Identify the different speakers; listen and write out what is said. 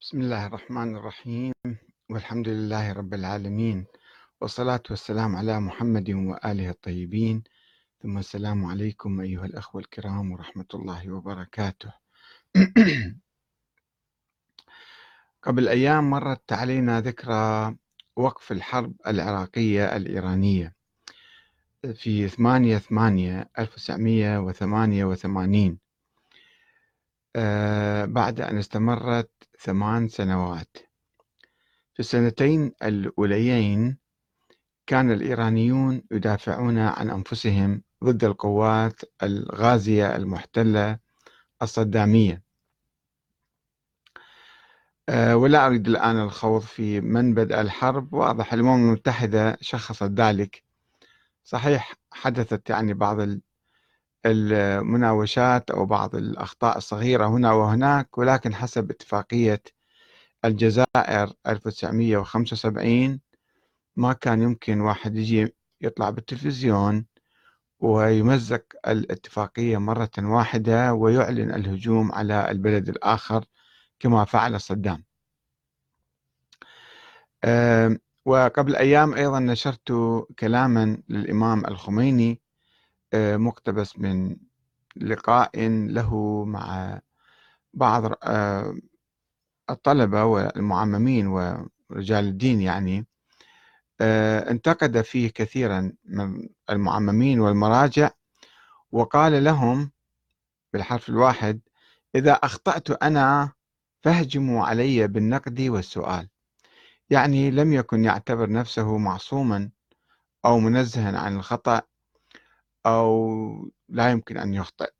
Speaker 1: بسم الله الرحمن الرحيم والحمد لله رب العالمين والصلاة والسلام على محمد وآله الطيبين. ثم السلام عليكم أيها الأخوة الكرام ورحمة الله وبركاته. قبل أيام مرت علينا ذكرى وقف الحرب العراقية الإيرانية في 8 8 1988 بعد أن استمرت ثمان سنوات. في السنتين الأوليين كان الإيرانيون يدافعون عن أنفسهم ضد القوات الغازية المحتلة الصدامية. آه، ولا أريد الآن الخوض في من بدأ الحرب. واضح الأمم المتحدة شخصت ذلك. صحيح حدثت يعني بعض المناوشات أو بعض الأخطاء الصغيرة هنا وهناك ولكن حسب اتفاقية الجزائر 1975 ما كان يمكن واحد يجي يطلع بالتلفزيون ويمزق الاتفاقية مرة واحدة ويعلن الهجوم على البلد الآخر كما فعل صدام. وقبل أيام أيضا نشرت كلاما للإمام الخميني مقتبس من لقاء له مع بعض آه، الطلبة والمعممين ورجال الدين يعني. آه، انتقد فيه كثيرا من المعممين والمراجع وقال لهم بالحرف الواحد إذا أخطأت أنا فاهجموا علي بالنقد والسؤال. يعني لم يكن يعتبر نفسه معصوما أو منزها عن الخطأ أو لا يمكن أن يخطئ.